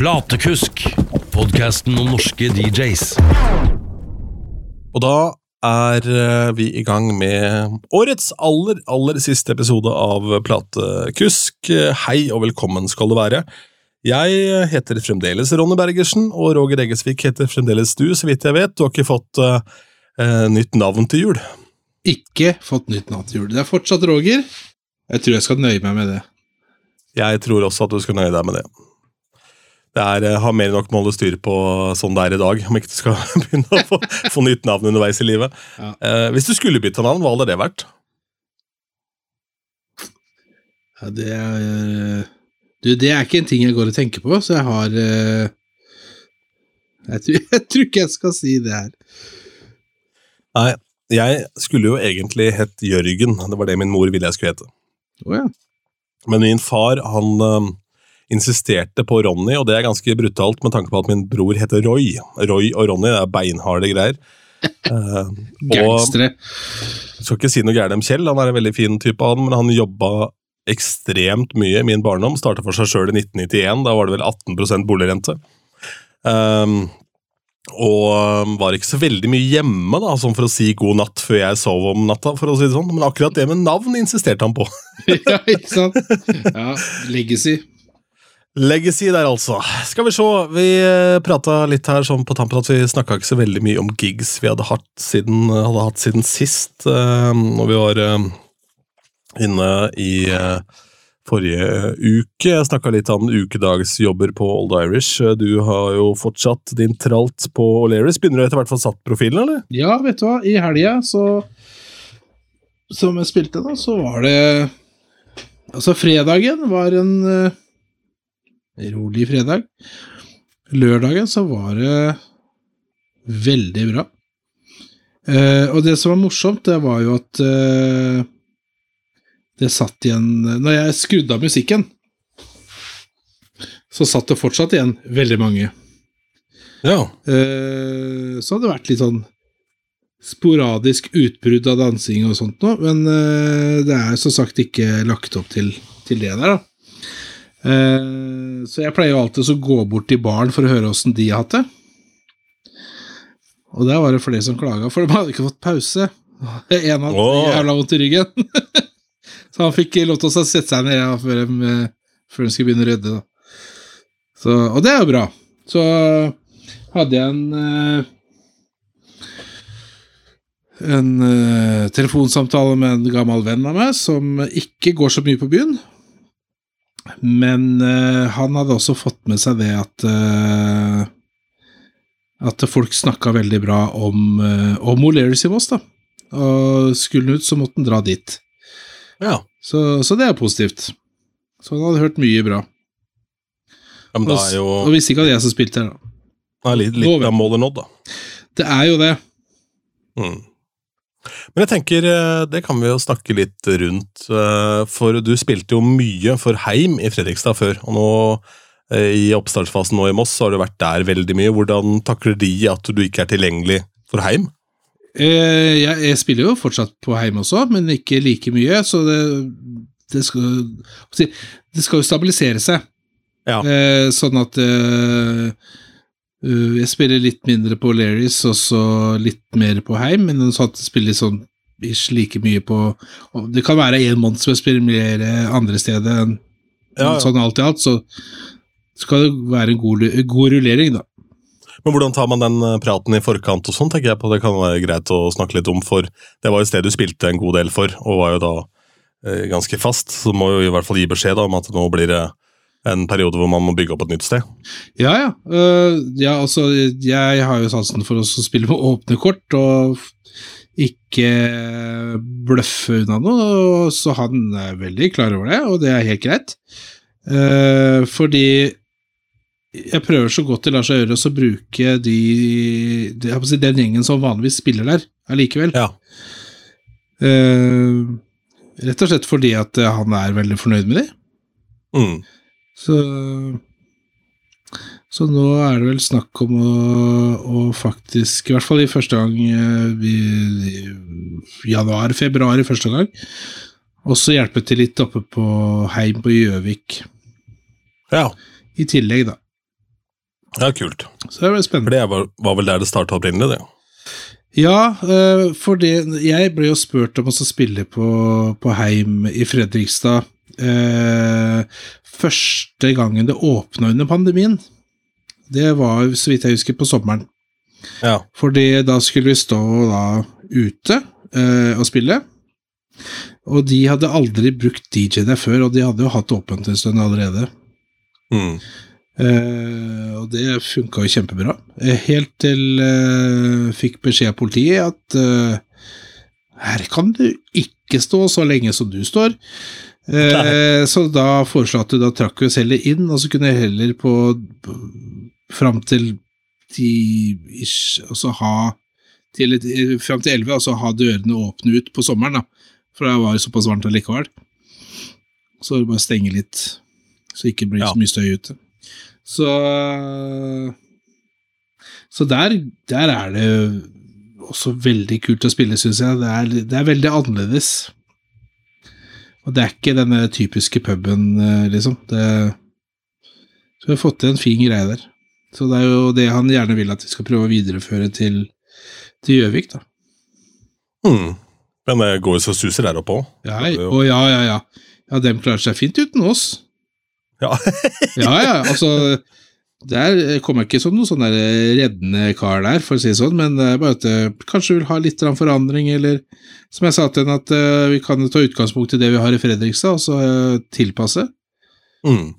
Platekusk, podkasten om norske DJs. Og da er eh, vi i gang med årets aller, aller siste episode av Platekusk. Hei og velkommen skal det være. Jeg heter fremdeles Ronny Bergersen, og Roger Eggesvik heter fremdeles du, så vidt jeg vet. Du har ikke fått uh, nytt navn til jul? Ikke fått nytt navn til jul. Det er fortsatt Roger. Jeg tror jeg skal nøye meg med det. Jeg tror også at du skal nøye deg med det. Det er, eh, har mer enn nok med å holde styr på sånn det er i dag, om ikke du skal begynne å få, få nytt navn underveis i livet. Ja. Eh, hvis du skulle bytte navn, hva hadde det vært? Ja, det er Du, det er ikke en ting jeg går og tenker på, så jeg har eh, jeg tror, jeg tror ikke jeg skal si det her. Nei, jeg skulle jo egentlig hett Jørgen. Det var det min mor ville jeg skulle hete. Oh, ja. Men min far, han insisterte på Ronny, og det er ganske brutalt med tanke på at min bror heter Roy. Roy og Ronny, det er beinharde greier. Uh, Gangstere. Skal ikke si noe gærent om Kjell, han er en veldig fin type, han, men han jobba ekstremt mye i min barndom. Starta for seg sjøl i 1991, da var det vel 18 boligrente. Um, og var ikke så veldig mye hjemme, da, sånn for å si god natt før jeg sov om natta. for å si det sånn, Men akkurat det med navn insisterte han på. ja, ikke sant? Ja, Legacy. Legacy der, altså. Skal vi se, vi eh, prata litt her sånn på tampen at vi snakka ikke så veldig mye om gigs vi hadde hatt siden, hadde hatt siden sist, uh, når vi var uh, inne i uh, forrige uke. Jeg snakka litt om ukedagsjobber på Old Irish. Du har jo fortsatt din tralt på O'Learys. Begynner du etter hvert få satt profilen, eller? Ja, vet du hva. I helga, så Som jeg spilte, da, så var det Altså, fredagen var en rolig fredag. Lørdagen så var det veldig bra. Eh, og det som var morsomt, det var jo at eh, det satt igjen Når jeg skrudde av musikken, så satt det fortsatt igjen veldig mange. Ja. Eh, så hadde det vært litt sånn sporadisk utbrudd av dansing og sånt noe, men eh, det er som sagt ikke lagt opp til, til det der, da. Eh, så jeg pleier jo alltid å gå bort til barn for å høre åssen de har hatt det. Og der var det flere som klaga, for de hadde ikke fått pause. En hadde oh. jævla vondt i ryggen. Så han fikk lov til å sette seg ned ja, før, de, eh, før de skulle begynne å rydde. Så, og det er jo bra. Så hadde jeg en uh, en telefonsamtale med en gammel venn av meg som ikke går så mye på byen. Men uh, han hadde også fått med seg det at uh, At folk snakka veldig bra om, uh, om O'Learys i Voss, da. Og skulle han ut, så måtte han dra dit. Ja. Så, så, det er positivt. Så han hadde hørt mye bra. Ja, men det er jo... Og visste ikke at jeg som spilte her, da. Det er litt, litt av målet nådd, da. Det er jo det. Mm. Men jeg tenker, eh, det kan vi jo snakke litt rundt, eh, for du spilte jo mye for Heim i Fredrikstad før, og nå eh, i oppstartsfasen nå i Moss har du vært der veldig mye. Hvordan takler de at du ikke er tilgjengelig for Heim? Eh, jeg, jeg, spiller jo fortsatt på heim også, men ikke like mye, så det, det, skal, det skal jo stabilisere seg. Ja. Eh, sånn at eh, jeg spiller litt mindre på Larrys og så litt mer på heim, men sånn at jeg spiller sånn ish like mye på Det kan være en måned som jeg spiller mer andre steder enn ja, ja. sånn alt i alt, så skal det være en god, god rullering, da. Men hvordan tar man den eh, praten i forkant og sånn, tenker jeg på. Det kan være greit å snakke litt om, for det var jo et sted du spilte en god del for, og var jo da eh, ganske fast. Så må jo i hvert fall gi beskjed da, om at nå blir det en periode hvor man må bygge opp et nytt sted. Ja, ja. Uh, ja altså, jeg har jo sansen for å spille med åpne kort, og ikke bløffe unna noe, så han er veldig klar over det, og det er helt greit. Uh, fordi jeg prøver så godt det lar seg gjøre å bruke de, de si, den gjengen som vanligvis spiller der, allikevel. Ja. Uh, rett og slett fordi at han er veldig fornøyd med de. Mm. Så så nå er det vel snakk om å, å faktisk, i hvert fall i første gang eh, i, i januar-februar i første gang, også hjelpe til litt oppe på Heim på Gjøvik. Ja. I tillegg, da. Ja, kult. Så det var For det var, var vel der det starta opprinnelig, det. Ja, eh, for det Jeg ble jo spurt om å spille på, på Heim i Fredrikstad eh, første gangen det åpna under pandemien. Det var, så vidt jeg husker, på sommeren. Ja. Fordi da skulle vi stå da ute eh, og spille. Og de hadde aldri brukt DJ der før, og de hadde jo hatt åpent en stund allerede. Mm. Eh, og det funka jo kjempebra. Eh, helt til eh, fikk beskjed av politiet at eh, her kan du ikke stå så lenge som du står. Eh, så da foreslo at du da trakk oss heller inn, og så kunne jeg heller på, fram til ti ish, og så ha til, et- fram til elleve, og så ha dørene åpne ut på sommeren, da. For det var jo såpass varmt allikevel. Så var det bare å stenge litt, så ikke blir Ja. så mye støy ute. Så Så der, der er det også veldig kult å spille, syns jeg. Det er, det er veldig annerledes. Og det er ikke denne typiske puben, eh, liksom. Det, så vi har fått til en fin greie der. Så det er jo det han gjerne vil at vi skal prøve å videreføre til til Gjøvik, da. Mm. Men det går jo så suser der oppe òg. Ja, å, ja, ja, ja. Ja, dem klarer seg fint uten oss. Ja. ja, ja, altså Der kommer ikke som noen sånn reddende kar der, for å si det sånn, men det er bare at jeg kanskje vil ha litt forandring, eller som jeg sa til henne, at eh, vi kan ta utgangspunkt i det vi har i Fredrikstad, og så eh, tilpasse. Mm.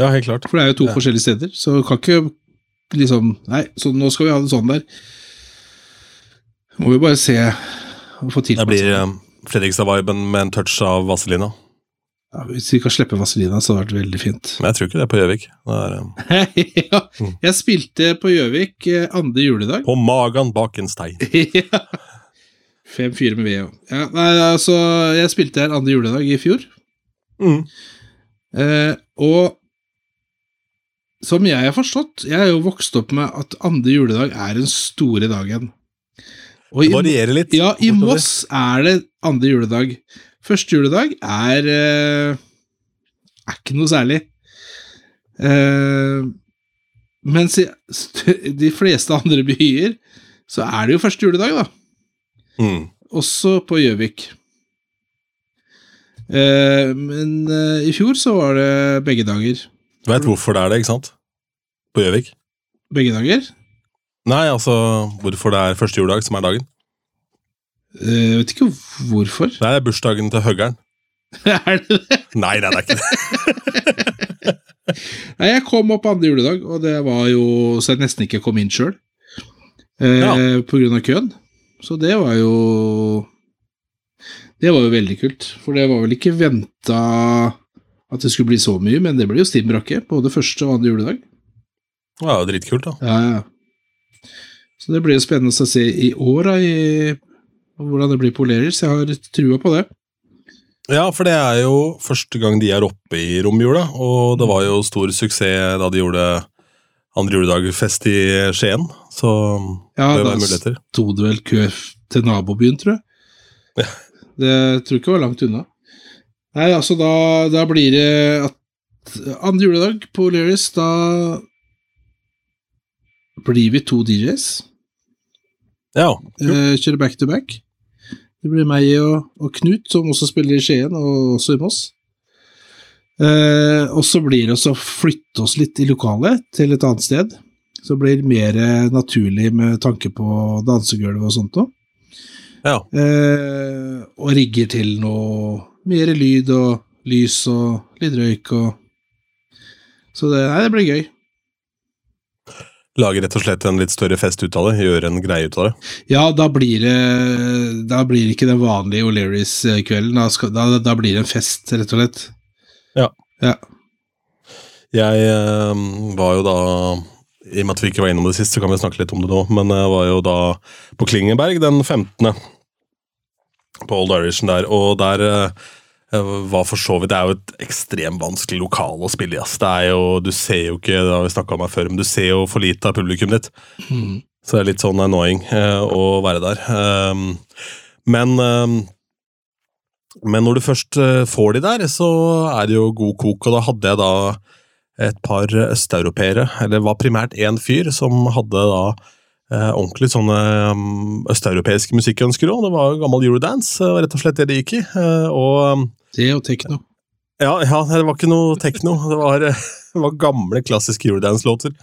Ja, helt klart. For det er jo to Ja. forskjellige steder, så vi kan ikke liksom Nei, så nå skal vi ha det sånn der. Må vi bare se og få Det blir eh, Fredrikstad-viben med en touch av Vazelina. Ja, hvis vi kan slippe Vazelina, så hadde det vært veldig fint. Men jeg tror ikke det er på Gjøvik. Eh, ja, jeg spilte på Gjøvik eh, andre juledag. På magen bak en stein. ja. 5-4 med VO. Ja, nei, altså, jeg spilte her andre juledag i fjor, Mm. eh, og som jeg har forstått Jeg er jo vokst opp med at andre juledag er den store dagen. Og Det varierer litt. ja, i. Moss er det andre juledag. Første juledag er eh, er ikke noe særlig. Eh, mens i de fleste andre byer så er det jo første juledag, da. Mm. Også på Gjøvik. Eh, men i fjor så var det begge dager. Du veit hvorfor det er det, ikke sant? På Gjøvik? Begge dager? Nei, altså hvorfor det er første juledag som er dagen. Eh, Jeg vet ikke hvorfor. Det er bursdagen til høggeren. er det det? Nei, nei, det er ikke det. Nei, jeg kom opp andre juledag, og det var jo så jeg nesten ikke kom inn sjøl. Eh, Ja. På grunn av køen. Så det var jo Det var jo veldig kult. For det var vel ikke venta at det skulle bli så mye, men det ble jo stinn brakke. Både første og andre juledag. Jo dritkult, da. Ja, ja. Så det blir spennende å se i år da, i, hvordan det blir på Lerers. Jeg har trua på det. Ja, for det er jo første gang de er oppe i romjula, og det var jo stor suksess da de gjorde andre juledagfest i Skien, så Ja, det da var muligheter. sto det vel kø til nabobyen, tror jeg. Det tror jeg ikke var langt unna. Nei, altså da, da blir det at andre juledag på Lerris, da blir vi to DJs. Ja, Eh, kjører back to back. Det blir meg og, og Knut, som også spiller i Skien, og også i Moss. Eh, og så blir det å flytte oss litt i lokalet til et annet sted. Så blir det mer naturlig med tanke på dansegulv og sånt òg. ja. Eh, og rigger til noe mer lyd og lys og litt røyk og Så det, nei, det blir gøy. Lage rett og slett en litt større fest ut av det, gjøre en greie ut av det. Ja, da blir det Da blir det ikke den vanlige O'Learys-kvelden. Da, da, da blir det en fest, rett og slett. Ja. Ja. Jeg eh, var jo da I og med at vi ikke var innom det sist, så kan vi snakke litt om det nå, men jeg var jo da på Klingenberg den 15. På Old Irishen der, og der eh, var for så vidt Det er jo et ekstremt vanskelig lokale å spille i. ass. Det er jo, Du ser jo ikke det har vi om her før, men du ser jo for lite av publikum ditt. Mm. Så det er litt sånn annoying eh, å være der. Um, men um, men når du først eh, får de der, så er det jo god kok, og da hadde jeg da et par østeuropeere, eller det var primært én fyr, som hadde da eh, ordentlig sånne um, østeuropeiske musikkønsker òg. Det var gammel eurodance, rett og slett det det gikk i. Eh, og Det og tekno. ja, ja, det var ikke noe tekno. Det var, det var gamle, klassiske eurodance-låter.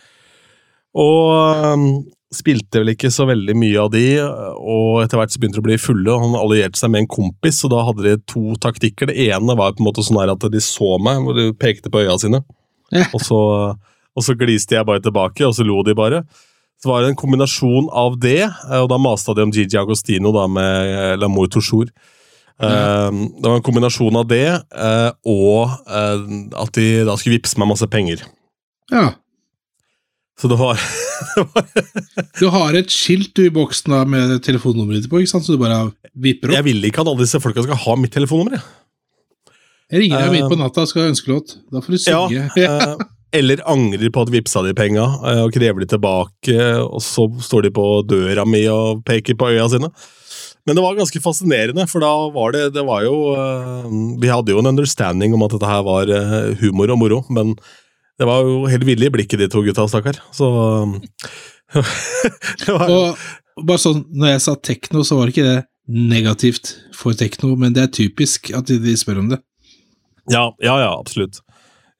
Og um, spilte vel ikke så veldig mye av de, og etter hvert så begynte de å bli fulle. og Han allierte seg med en kompis, og da hadde de to taktikker. Det ene var på en måte sånn at de så meg, hvor de pekte på øya sine. Og, så, og så gliste jeg bare tilbake, og så lo de bare. Så var det en kombinasjon av det, og da masta de om Gigi Agostino da med L'amour toujours. Ja. Um, det var en kombinasjon av det, eh, og eh, at de da skulle vippse meg masse penger. Ja. Så det var, Du har et skilt i boksen da med telefonnummeret ditt på, ikke sant? så du bare vipper opp. Jeg vil ikke at alle disse folka skal ha mitt telefonnummer. jeg. Ringer deg midt på natta og skal ha ønskelåt. Da får du Ja, synge. eh, eller angrer på at vippsa de penga, og krever de tilbake, og så står de på døra mi og peker på øya sine. Men det var ganske fascinerende, for da var det Det var jo eh, Vi hadde jo en understanding om at dette her var eh, humor og moro, men det var jo helt ville i blikket, de to gutta, stakkar. Så det var, Og bare sånn, når jeg sa tekno, så var det ikke det negativt for tekno, men det er typisk at de, spør om det. Ja, ja, ja, absolutt.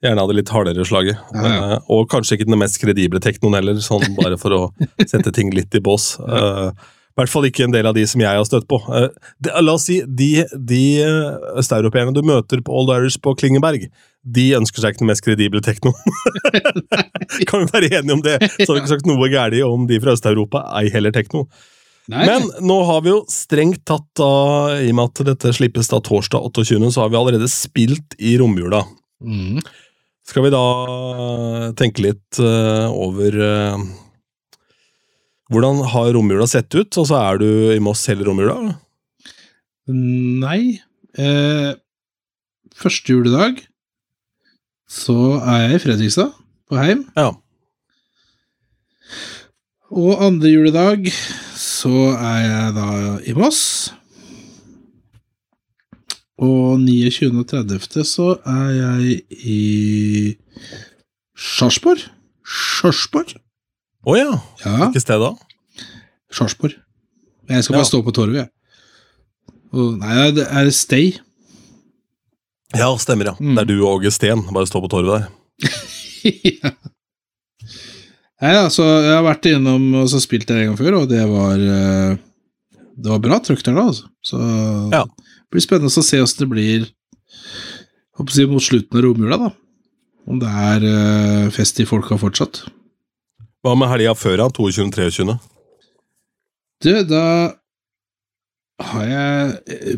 Gjerne hadde litt hardere slaget. Ja, ja. Uh, og kanskje ikke den mest kredible teknoen heller, sånn bare for å sette ting litt i bås. Eh, I hvert fall ikke en del av de som jeg har støtt på. Eh, det, la oss si, de, de eh, østeuropeerne du møter på Old Irish på Klingeberg, de ønsker seg ikke den mest kredible tekno. kan vi være enige om det? Så har vi ikke sagt noe galt om de fra Øst-Europa, ei heller tekno. Nei, Men nå har vi jo strengt tatt, da, i og med at dette slippes da torsdag 28., så har vi allerede spilt i romjula. mm. Skal vi da tenke litt uh, over eh, hvordan har romjula sett ut? Og så er du i Moss hele romjula? Nei eh, Første juledag så er jeg i Fredrikstad, på heim. Ja. Og andre juledag så er jeg da i Moss. Og 29. og 30. så er jeg i Sarpsborg. Sarpsborg? Å ja. Ja, Hvilket sted da? Sarpsborg. Jeg skal Ja. bare stå på torvet, jeg. Og, nei, det er Stay. Ja, stemmer, ja. Mm. Det er du og Åge Steen. Bare stå på torvet der. ja. Nei, altså, jeg har vært innom og så spilt der en gang før, og det var eh, Det var bra trøkk der da, altså. Så Ja. det blir spennende å se åssen det blir håper å si, mot slutten av romjula, da. Om det er eh, fest i folka fortsatt. Hva med helga før, da? 22. 23.? Du, da har jeg eh,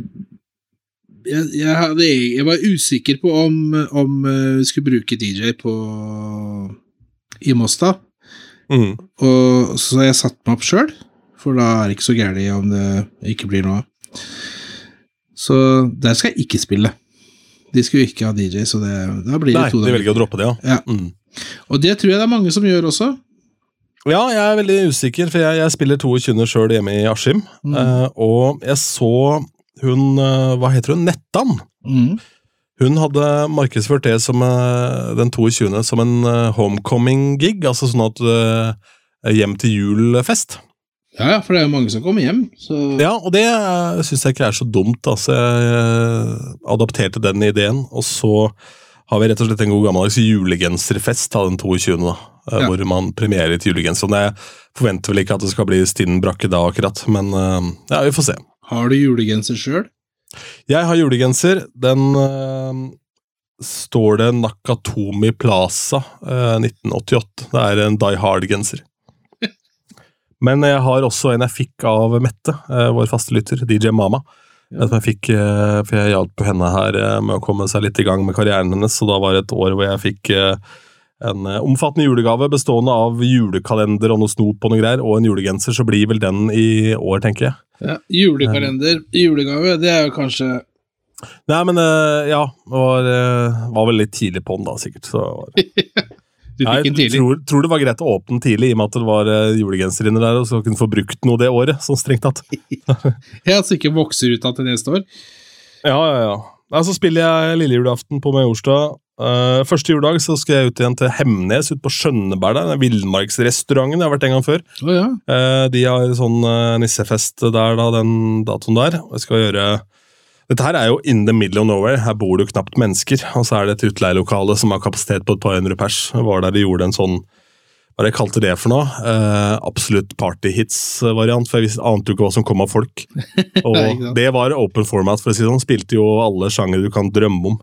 jeg, jeg, hadde, jeg var usikker på om, om eh, vi skulle bruke DJ på i Mosta. Mm. Og så jeg satt meg opp sjøl, for da er det ikke så gærent om det ikke blir noe av. Så der skal jeg ikke spille. De skulle ikke ha DJ, så det, da blir det Nei, to de velger å droppe det, ja. Ja. Mm. Og det tror jeg det er mange som gjør også. Ja, jeg er veldig usikker, for jeg, jeg spiller 22. sjøl hjemme i Askim. Mm. Uh, og jeg så hun uh, Hva heter hun? Nettan. Mm. Hun hadde markedsført det som uh, den 22. som en homecoming-gig, altså sånn at hjem til jul-fest. Ja, ja, for det er jo mange som kommer hjem. Så Ja, og det uh, syns jeg ikke er så dumt. Altså, jeg adapterte den ideen, og så har vi rett og slett en god gammeldags julegenserfest den 22., da, eh, Ja. hvor man premierer et julegenser. Jeg forventer vel ikke at det skal bli stinn brakke da, akkurat, men eh, ja, vi får se. har du julegenser sjøl? Jeg har julegenser. Den eh, står det Nakatomi Plaza eh, 1988. Det er en Die Hard-genser. Men jeg har også en jeg fikk av Mette, eh, vår faste lytter, DJ Mama. Ja. Jeg fikk, eh, for jeg hjalp henne her eh, med å komme seg litt i gang med karrieren hennes, så da var det et år hvor jeg fikk eh, en omfattende julegave bestående av julekalender og noe snop og noe greier, og en julegenser, så blir vel den i år, tenker jeg. Ja. Julekalender, julegave, det er jo kanskje Nei, men ja, var, var vel litt tidlig på den da, sikkert. Så, Du fikk jeg den tidlig. tror, tror det var greit å åpne tidlig, i og med at det var uh, julegenser inne der, og så kunne få brukt noe det året, sånn strengt tatt. Ja, så ikke vokser ut av til neste år. Ja, ja, ja. ja. Så spiller jeg lille julaften på Majorstad. Uh, første juledag så skal jeg ut igjen til Hemnes, ut på Skjønneberg. der, Villmarksrestauranten. Jeg har vært en gang før. Oh, ja. uh, de har sånn uh, nissefest der, da, den datoen der. Jeg skal gjøre Dette her er jo in the middle of nowhere. Her bor det jo knapt mennesker. Og så er det et utleielokale som har kapasitet på et par hundre pers. Var der de gjorde en sånn hva jeg kalte det for noe? Eh, absolutt partyhits-variant, for jeg visste, ante jo ikke hva som kom av folk. Og det var open format, for å si det sånn. Spilte jo alle sjangere du kan drømme om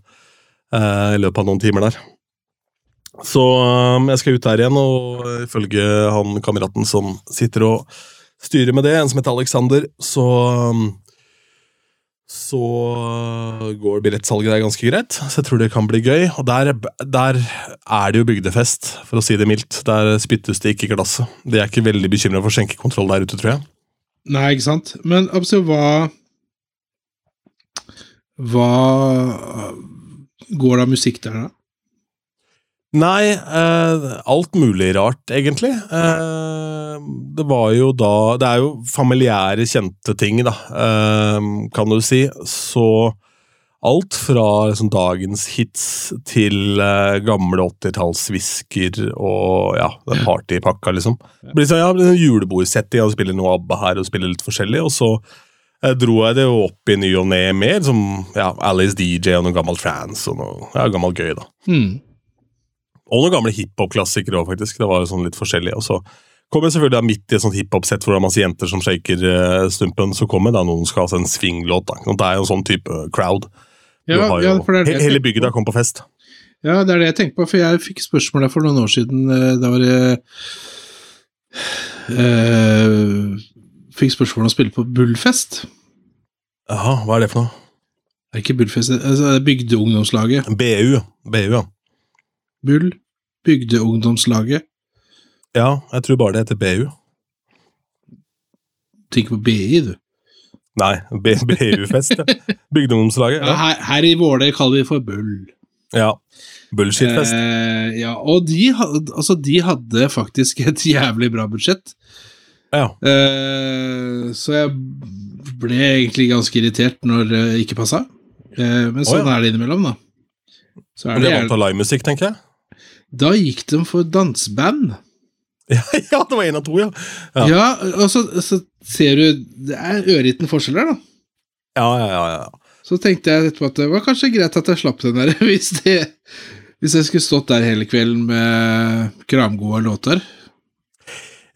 eh, i løpet av noen timer der. Så um, jeg skal ut der igjen, og ifølge han kameraten som sitter og styrer med det, en som heter Alexander, så um, så går billettsalget der ganske greit, så jeg tror det kan bli gøy. Og der, der er det jo bygdefest, for å si det mildt. Der spyttes det ikke i glasset. De er ikke veldig bekymra for skjenkekontroll der ute, tror jeg. Nei, ikke sant? Men absolutt, hva Hva Går det av musikk der, da? Nei, eh, alt mulig rart, egentlig. Eh, det var jo da Det er jo familiære, kjente ting, da, eh, kan du si. Så alt fra liksom, dagens hits til eh, gamle 80-tallsvisker og ja, partypakka, liksom. Det blir sånn, ja, julebordsetting, og spiller noe ABBA her og spiller litt forskjellig, og så eh, dro jeg det jo opp i ny og ne mer, som ja, Alice DJ og noe gammel trance og noe ja, gammel gøy, da. Hmm. Og noen gamle hiphop-klassikere òg, faktisk. Det var jo sånn litt forskjellig. Og så kommer selvfølgelig da midt i et sånt hiphop-sett hvor det er masse jenter som shaker eh, stumpen, så kommer da noen som skal ha seg en swinglåt. Det er jo en sånn type crowd. Du Ja, har ja, det det hele bygda kom på fest. Ja, det er det jeg tenker på, for jeg fikk spørsmål der for noen år siden. eh, Da var det eh, Fikk spørsmål om å spille på Bullfest. Jaha, hva er det for noe? Det er ikke Bullfest, altså, det er Bygdeungdomslaget. BU. BU, ja. Bull. Bygdeungdomslaget. Ja, jeg tror bare det heter BU. Tenker på BI, du. Nei, BU-fest. Bygdeungdomslaget. Ja, Ja. her, her i Våler kaller vi for Bull. ja. Bullshit-fest. Eh, ja, og de, altså, de hadde faktisk et jævlig bra budsjett. Ja. Eh, så jeg ble egentlig ganske irritert når det ikke passa. Eh, men sånn ja. er det innimellom, da. Så er de det er vant til livemusikk, tenker jeg. Da gikk de for danseband. Ja, ja, det var én av to, ja. Ja. Ja, og så, så ser du Det er ørliten forskjell der, da. Ja, ja, ja. ja. Så tenkte jeg etterpå at det var kanskje greit at jeg slapp den der, hvis, det, hvis jeg skulle stått der hele kvelden med kramgode låter.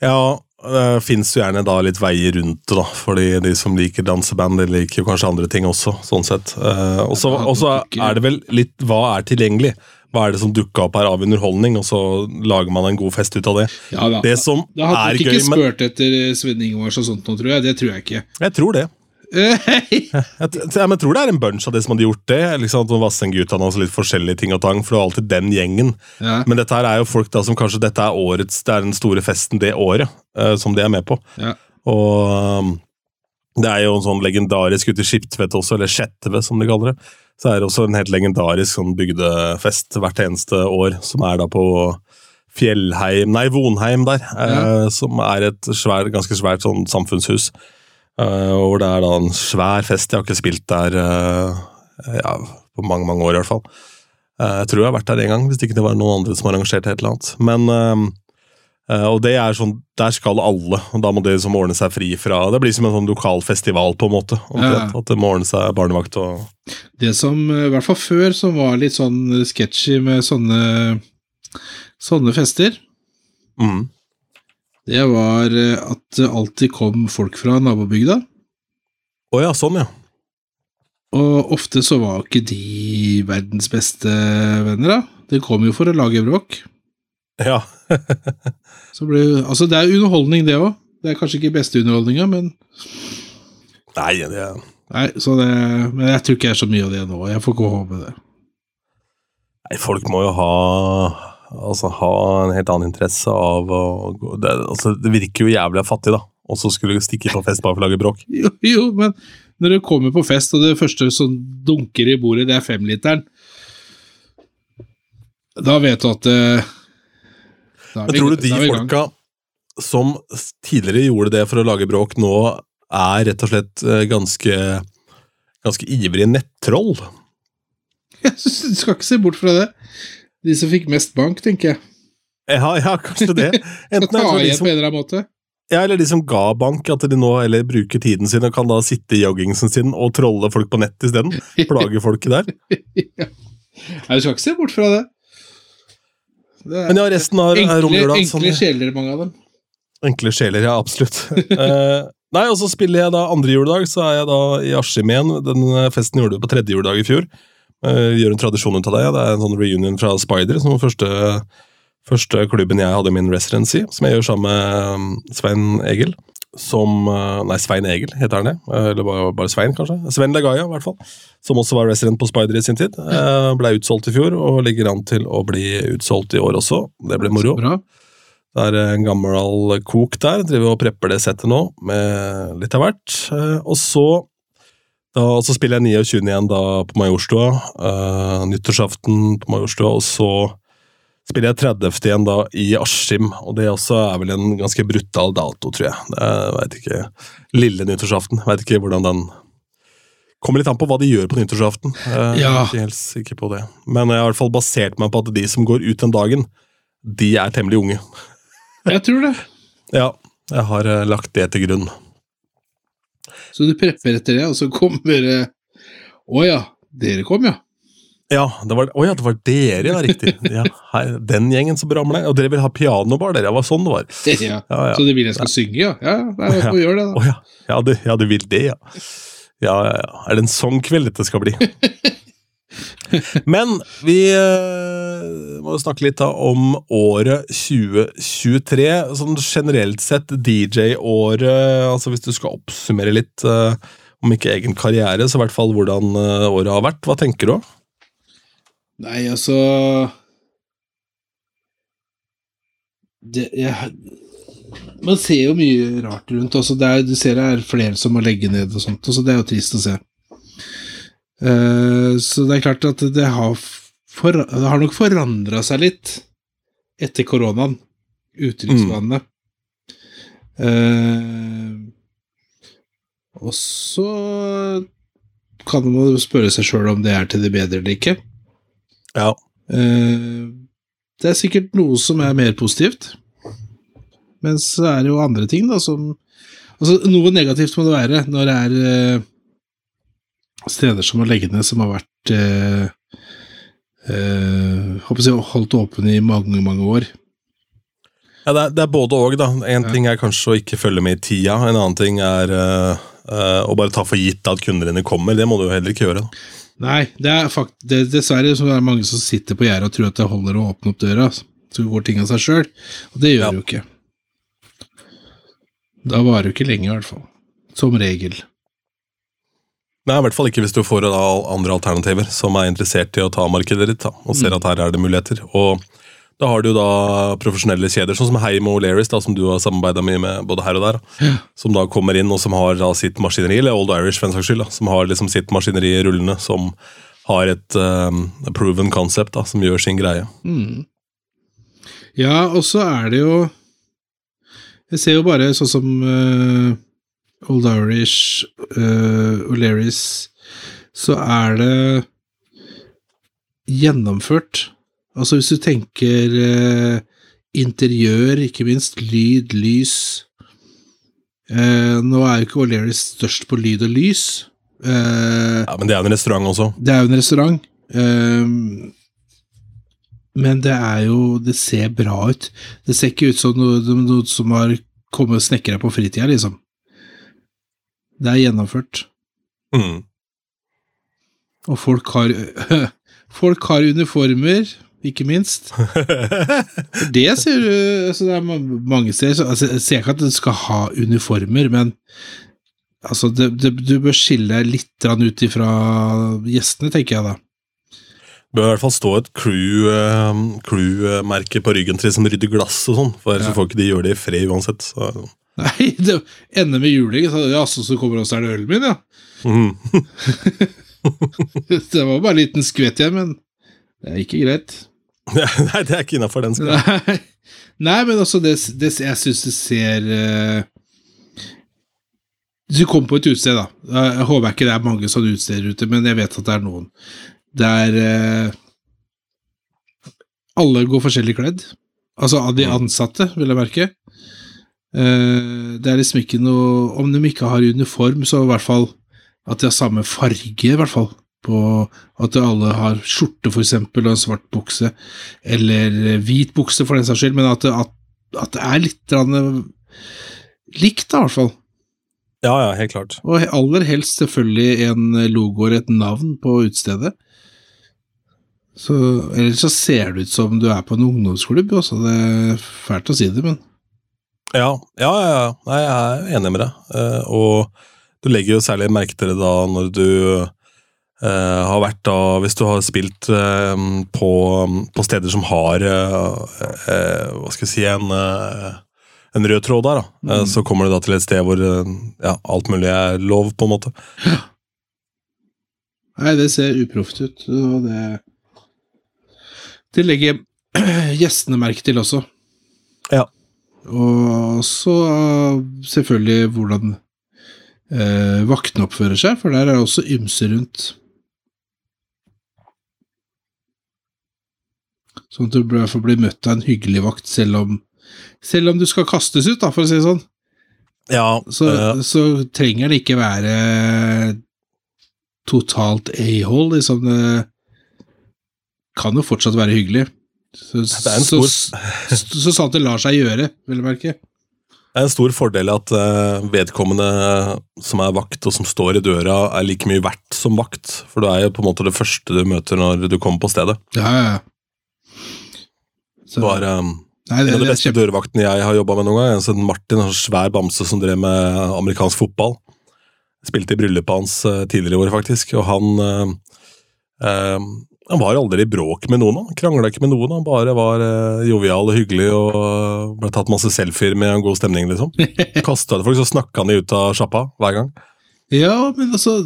Ja, det fins jo gjerne da litt veier rundt det, da. Fordi de som liker danseband, de liker jo kanskje andre ting også, sånn sett. Eh, og så er det vel litt hva er tilgjengelig? Hva er det som dukka opp her av underholdning, og så lager man en god fest ut av det. Ja da. Det som Da hadde er ikke gøy, spurt etter Sven Ingvars og sånt nå, tror jeg. Det tror jeg ikke. Jeg tror det. Jeg, jeg tror det er en bunch av det som hadde gjort det. liksom at Vassendgutane og så litt forskjellige ting og tang, for det var alltid den gjengen. Ja, Men dette her er jo folk da som kanskje dette er årets, det er den store festen det året uh, som de er med på. ja. Og um, det er jo en sånn legendarisk ute i Skiptvet også, eller Skjetve som de kaller det. Så er det også en helt legendarisk sånn bygdefest hvert eneste år, som er da på Fjellheim Nei, Vonheim der, eh, som er et svær, ganske svært sånn samfunnshus. Eh, hvor det er da en svær fest. Jeg har ikke spilt der eh, ja, på mange, mange år i hvert fall. Eh, jeg tror jeg har vært der en gang, hvis ikke det var noen andre som arrangerte et eller annet. Men eh, Eh, og det er sånn, Der skal alle, og da må det liksom ordne seg fri fra Det blir som en sånn lokal festival, på en måte. omtrent, Ja. At det må ordne seg barnevakt og Det som, eh, i hvert fall før, som var litt sånn sketchy med sånne, sånne fester, mm. det var eh, at det alltid kom folk fra nabobygda. Å ja, sånn, ja. Og ofte så var ikke de verdens beste venner, da. De kom jo for å lage bråk. Ja, Så ble, altså Det er underholdning, det òg. Det er kanskje ikke beste underholdninga, men Nei, det Nei, så det, men jeg tror ikke jeg er så mye av det nå. Jeg får ikke håpe det. Nei, folk må jo ha Altså ha en helt annen interesse av å gå det, altså, det virker jo jævlig fattig, da. Og så skulle du stikke på fest bare for å lage bråk. Jo, jo, men når du kommer på fest, og det første som dunker i bordet, det er femliteren Da vet du at er Men tror du de folka som tidligere gjorde det for å lage bråk, nå er rett og slett eh, ganske, ganske ivrige nettroll? Jeg synes, du skal ikke se bort fra det. De som fikk mest bank, tenker jeg. Ja, ja, kanskje det. Enten ta er de igjen på en eller annen måte. ja, eller de som ga bank, at de nå eller bruker tiden sin og kan da sitte i joggingsen sin og trolle folk på nett isteden. Plage folket der. ja. Nei, du skal ikke se bort fra det. Det er Men ja, resten av romjula Enkle, enkle sjeler, mange av dem. Enkle sjeler, ja, absolutt. uh, nei, og så spiller jeg da andre juledag, så er jeg da i Askim igjen. Den eh, festen gjorde du på tredje juledag i fjor. Uh, gjør en tradisjon ut av det. Det er en sånn reunion fra Spider, som var første, første klubben jeg hadde min residency, som jeg gjør sammen med Svein Egil. Som eh, Nei, Svein Egil heter han det. Eh, Eller bare, bare Svein, kanskje. Sven Legaya, i hvert fall. Som også var resident på Spider i sin tid. Eh, ble utsolgt i fjor, og ligger an til å bli utsolgt i år også. Det blir moro. Det er en gammel kok der. Driver og prepper det settet nå, med litt av hvert. Og så da, så spiller jeg 29. igjen da på Majorstua. Nyttårsaften på Majorstua. Og så spiller jeg 30. igjen da i Askim. Og det også er vel en ganske brutal dato, tror jeg. Jeg vet ikke. Lille nyttårsaften. Veit ikke hvordan den Kommer litt an på hva de gjør på nyttårsaften. Eh, Jeg Ja. er ikke helt sikker på det. Men jeg har i hvert fall basert meg på at de som går ut den dagen, de er temmelig unge. Jeg tror det. Ja, jeg har eh, lagt det til grunn. Så du prepper etter det, og så kommer eh, Å ja, dere kom, ja. Ja, det var, oh ja, det var dere, ja, riktig. Ja, hei, den gjengen som ramla. Og dere vil ha pianobar, dere? Det var sånn det var. ja. Ja. Så du vil jeg skal synge, ja? Ja, nei, vi får gjøre det, da. ja, ja, du, ja, du vil det, ja. Ja, ja, ja. Er det en sånn kveld dette skal bli? Men vi eh, må snakke litt da om året 2023. Sånn generelt sett DJ-året, altså hvis du skal oppsummere litt, eh, om ikke egen karriere, så i hvert fall hvordan eh, året har vært. Hva tenker du? Nei, altså det, jeg, Man ser jo mye rart rundt. Altså Det er, du ser det er flere som må legge ned og sånt, så det er jo trist å se. Uh, så det er klart at det har, for, det har nok forandra seg litt etter koronaen, uttrykksvanene. Uh, og så kan man spørre seg sjøl om det er til det bedre eller ikke. Ja. Eh, det er sikkert noe som er mer positivt. Men så er det jo andre ting, da, som Altså, noe negativt må det være når det er eh, steder som må legge ned, som har vært eh, eh, håper jeg, holdt åpne i mange, mange år. Ja, det er, det er både og, da. En Ja. ting er kanskje å ikke følge med i tida, en annen ting er uh, uh, å bare ta for gitt at kundene dine kommer. Det må du jo heller ikke gjøre. da. Nei, det er fakt det, dessverre så er det mange som sitter på gjerdet og tror at det holder å åpne opp døra, så går ting av seg sjøl. Og det gjør Ja. det jo ikke. Da varer det jo ikke lenge, i hvert fall. Som regel. Nei, I hvert fall ikke hvis du får andre alternativer som er interessert i å ta markedet ditt, da, og ser Mm. at her er det muligheter. Og da har du da profesjonelle kjeder, sånn som Heim og O'Learys, som du har samarbeida mye med både her og der, Ja. som da kommer inn og som har da sitt maskineri, eller Old Irish for en saks skyld, da, som har liksom sitt maskineri rullende, som har et um, proven concept da, som gjør sin greie. Mm. Ja, og så er det jo Jeg ser jo bare sånn som uh, Old Irish, uh, O'Learys Så er det gjennomført. Altså hvis du tenker eh, interiør, ikke minst, lyd, lys Eh, Nå er jo ikke O'Learys størst på lyd og lys. Eh, Ja, Men det er en restaurant også. det er jo en restaurant. ehm, men det er jo Det ser bra ut. Det ser ikke ut som noe, noe som har kommet snekkere på fritida, liksom. Det er gjennomført. Mm. Og folk har Folk har uniformer, ikke minst. Det ser du altså Det er mange steder så- altså, Jeg ser ikke at du skal ha uniformer, men altså det, det, du bør skille deg litt ut ifra gjestene, tenker jeg da. Det bør i hvert fall stå et crew, eh, crew-merke på ryggen til de som rydder glass og sånn, for ellers Ja. så får ikke de gjøre det i fred uansett. Så. Nei, det ender med juling. Så, ja, så, så kommer også er det ølen min, ja. Mm. Det var bare en liten skvett igjen, men det er ikke greit. Nei, det er ikke innafor den skala. Nei, Nei men altså, det, det, jeg syns det ser eh, Hvis du kommer på et utested, da Jeg håper ikke det er mange sånne utesteder ute, men jeg vet at det er noen. der uh, alle går forskjellig kledd. Altså av de ansatte, vil jeg merke. Eh, det er liksom ikke noe Om de ikke har uniform, så i hvert fall at de har samme farge, i hvert fall. På at alle har skjorte, eksempel, og en svart bukse. Eller eh, hvit bukse, for den saks skyld, men at at, at det er litt likt, da, i hvert fall. Ja, ja, helt klart. Og aller helst selvfølgelig en logo eller et navn på utestedet. Så, ellers så ser det ut som du er på en ungdomsklubb også. Det er fælt å si det, men Ja, ja, ja. ja. Nei, jeg er enig med deg. Eh, og du legger jo særlig merke til det da når du eh, har vært da Hvis du har spilt uh, på, på steder som har uh, Hva skal jeg si en, en rød tråd der, da. Eh, så kommer du da til et sted hvor ja, alt mulig er lov, på en måte. Nei, det ser uproft ut, og det Det legger gjestene merke til også. Ja. Og så uh, selvfølgelig hvordan eh, vaktene oppfører seg, for der er det også ymse rundt. Sånn at du i hvert fall blir møtt av en hyggelig vakt, selv om, selv om du skal kastes ut, da, for å si det sånn. Ja, Så, eh, så trenger det ikke være totalt a-hole, liksom. Det kan jo fortsatt være hyggelig. Så, er en så, stor- så, så sant det lar seg gjøre, vil jeg merke. Det er en stor fordel at eh, vedkommende som er vakt og som står i døra, er like mye verdt som vakt. For du er jo på en måte det første du møter når du kommer på stedet. Ja, ja, ja. Så, var eh, nei, det, en av de beste kjempe... dørvaktene jeg har jobba med noen gang. En sånn Martin, en sånn svær bamse som drev med amerikansk fotball. Spilte i bryllupet hans eh, tidligere i år, faktisk. Og han eh, eh, Han var aldri i bråk med noen. Han krangla ikke med noen. Han bare var eh, jovial og hyggelig og ble tatt masse selfier med en god stemning, liksom. Kasta det folk, så snakka han de ut av sjappa hver gang. Ja, men altså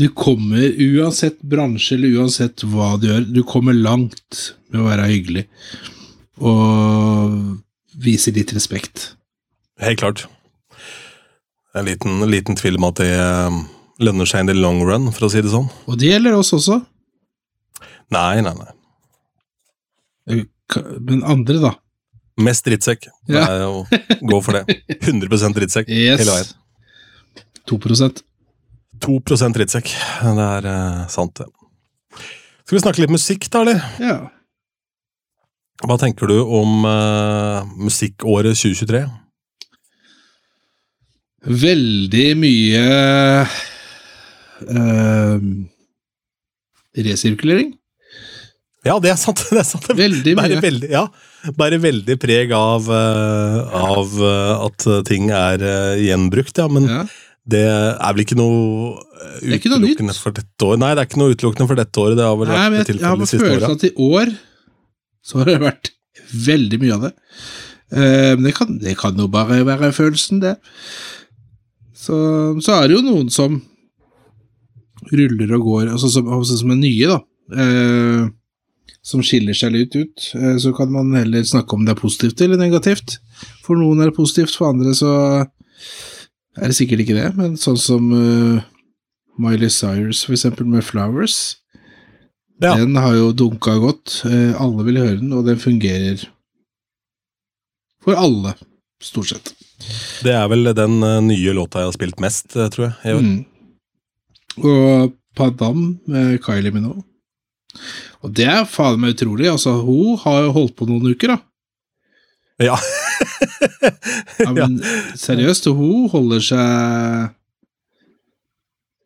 Du kommer, uansett bransje eller uansett hva du gjør, du kommer langt med å være hyggelig. Og vise litt respekt. Helt klart. En liten, liten tvil om at det eh, lønner seg in the long run, for å si det sånn. Og det gjelder oss også. Nei, nei, nei. Eh, Men andre, da? Mest drittsekk. Det Ja. er å gå for det. 100 drittsekk Yes. hele veien. 2 2% drittsekk. Det er eh, sant, det. Skal vi snakke litt musikk, da, eller? Ja. Hva tenker du om eh, musikkåret 2023? Veldig mye eh, resirkulering. Ja, det er sant. det er sant. Veldig Bare mye. veldig, ja, bare veldig preg av, eh, av eh, at ting er eh, gjenbrukt, ja. Men Ja. Det er vel ikke noe eh, utelukkende for dette året? Nei, det er ikke noe utelukkende for dette året. Det har vel Nei, vært jeg, jeg har tilfellet de på siste følelsen åra. at i år så har det vært veldig mye av det. Eh, Men det kan, det kan jo bare være følelsen, det. Så, så er det jo noen som ruller og går, altså som, altså som er nye, da. Eh, som skiller seg litt ut. Eh, så kan man heller snakke om det er positivt eller negativt. For noen er det positivt, for andre så er det sikkert ikke det. Men sånn som uh, Miley Cyrus, for eksempel, med Flowers. Ja. Den har jo dunka godt. Eh, Alle vil høre den, og den fungerer for alle, stort sett. Det er vel den eh, nye låta jeg har spilt mest, tror jeg. jeg. Mm. Og Padam med Kylie Minogue. Og det er faen meg utrolig. Altså, hun har jo holdt på noen uker, da. Ja. Ja, men seriøst, hun holder seg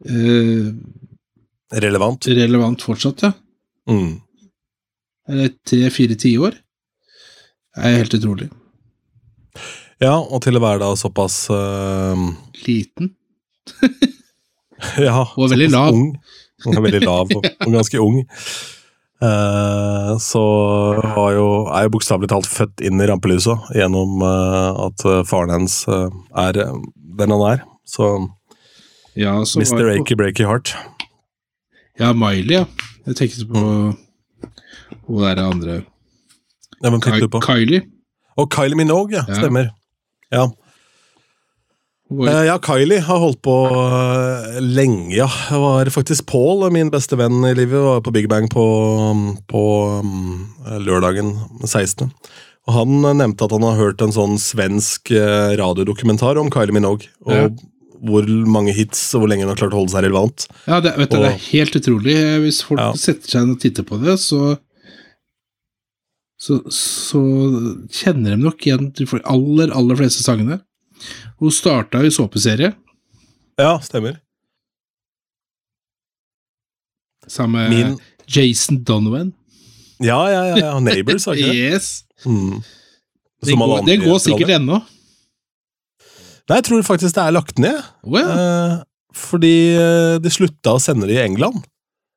eh, Relevant. relevant fortsatt, ja. Mm. Eller tre-fire tiår. Det er helt utrolig. Ja, og til å være da såpass uh, Liten. Ja, Og veldig lav. Ung. Hun er veldig lav og, og ganske ung. Eh, så jo, er jo bokstavelig talt født inn i rampelyset gjennom eh, at eh, faren hennes er den han er. Så Ja, så Mr. var- Akey Breaky Heart. Ja, Miley, ja. Jeg tenkte på hun derre andre Ja, Hvem tenkte du på? Kylie. Og Kylie Minogue. Ja. Stemmer. Ja. Eh, ja, Kylie har holdt på uh, lenge, ja. Det var faktisk Paul, min beste venn i livet, var på Big Bang på, på um, lørdagen 16. Og han eh, nevnte at han har hørt en sånn svensk uh, radiodokumentar om Kylie Minogue. Og Ja. hvor mange hits og hvor lenge hun har klart å holde seg relevant. Ja, det, vet du, det er helt utrolig. Eh, Hvis folk Ja. setter seg inn og titter på det, så så, så kjenner de nok igjen de aller, aller fleste sangene. Hun starta i såpeserie Ja, stemmer. sammen med Min Jason Donovan. Ja, ja, ja. ja. Neighbors, har ikke det? Yes. Mm. Det går, det går sikkert ennå. Nei, jeg tror faktisk det er lagt ned. Ja. Eh, fordi eh, de slutta å sende det i England.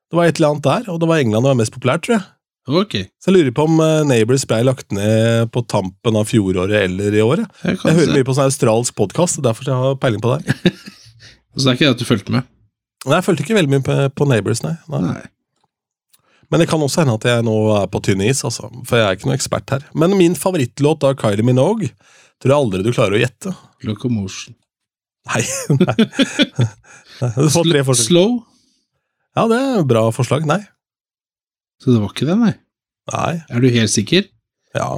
Det var et eller annet der, og det var England det var mest populært, tror jeg. Ok. Så jeg lurer på om eh, Neighbors ble lagt ned på tampen av fjoråret eller i år. jeg. Jeg hører mye på sånn australsk podkast, derfor jeg har peiling på det. Så det er ikke det at du fulgte med? Nei, Jeg fulgte ikke veldig mye på, på Neighbors, nei. nei. Nei. Men det kan også hende at jeg nå er på tynn is, altså. For jeg er ikke noen ekspert her. Men min favorittlåt av Kylie Minogue tror jeg aldri du klarer å gjette. Locomotion. Nei. nei. Slow? Ja, det er et bra forslag. Nei. Så det var ikke det, nei? Nei. Er du helt sikker? Ja.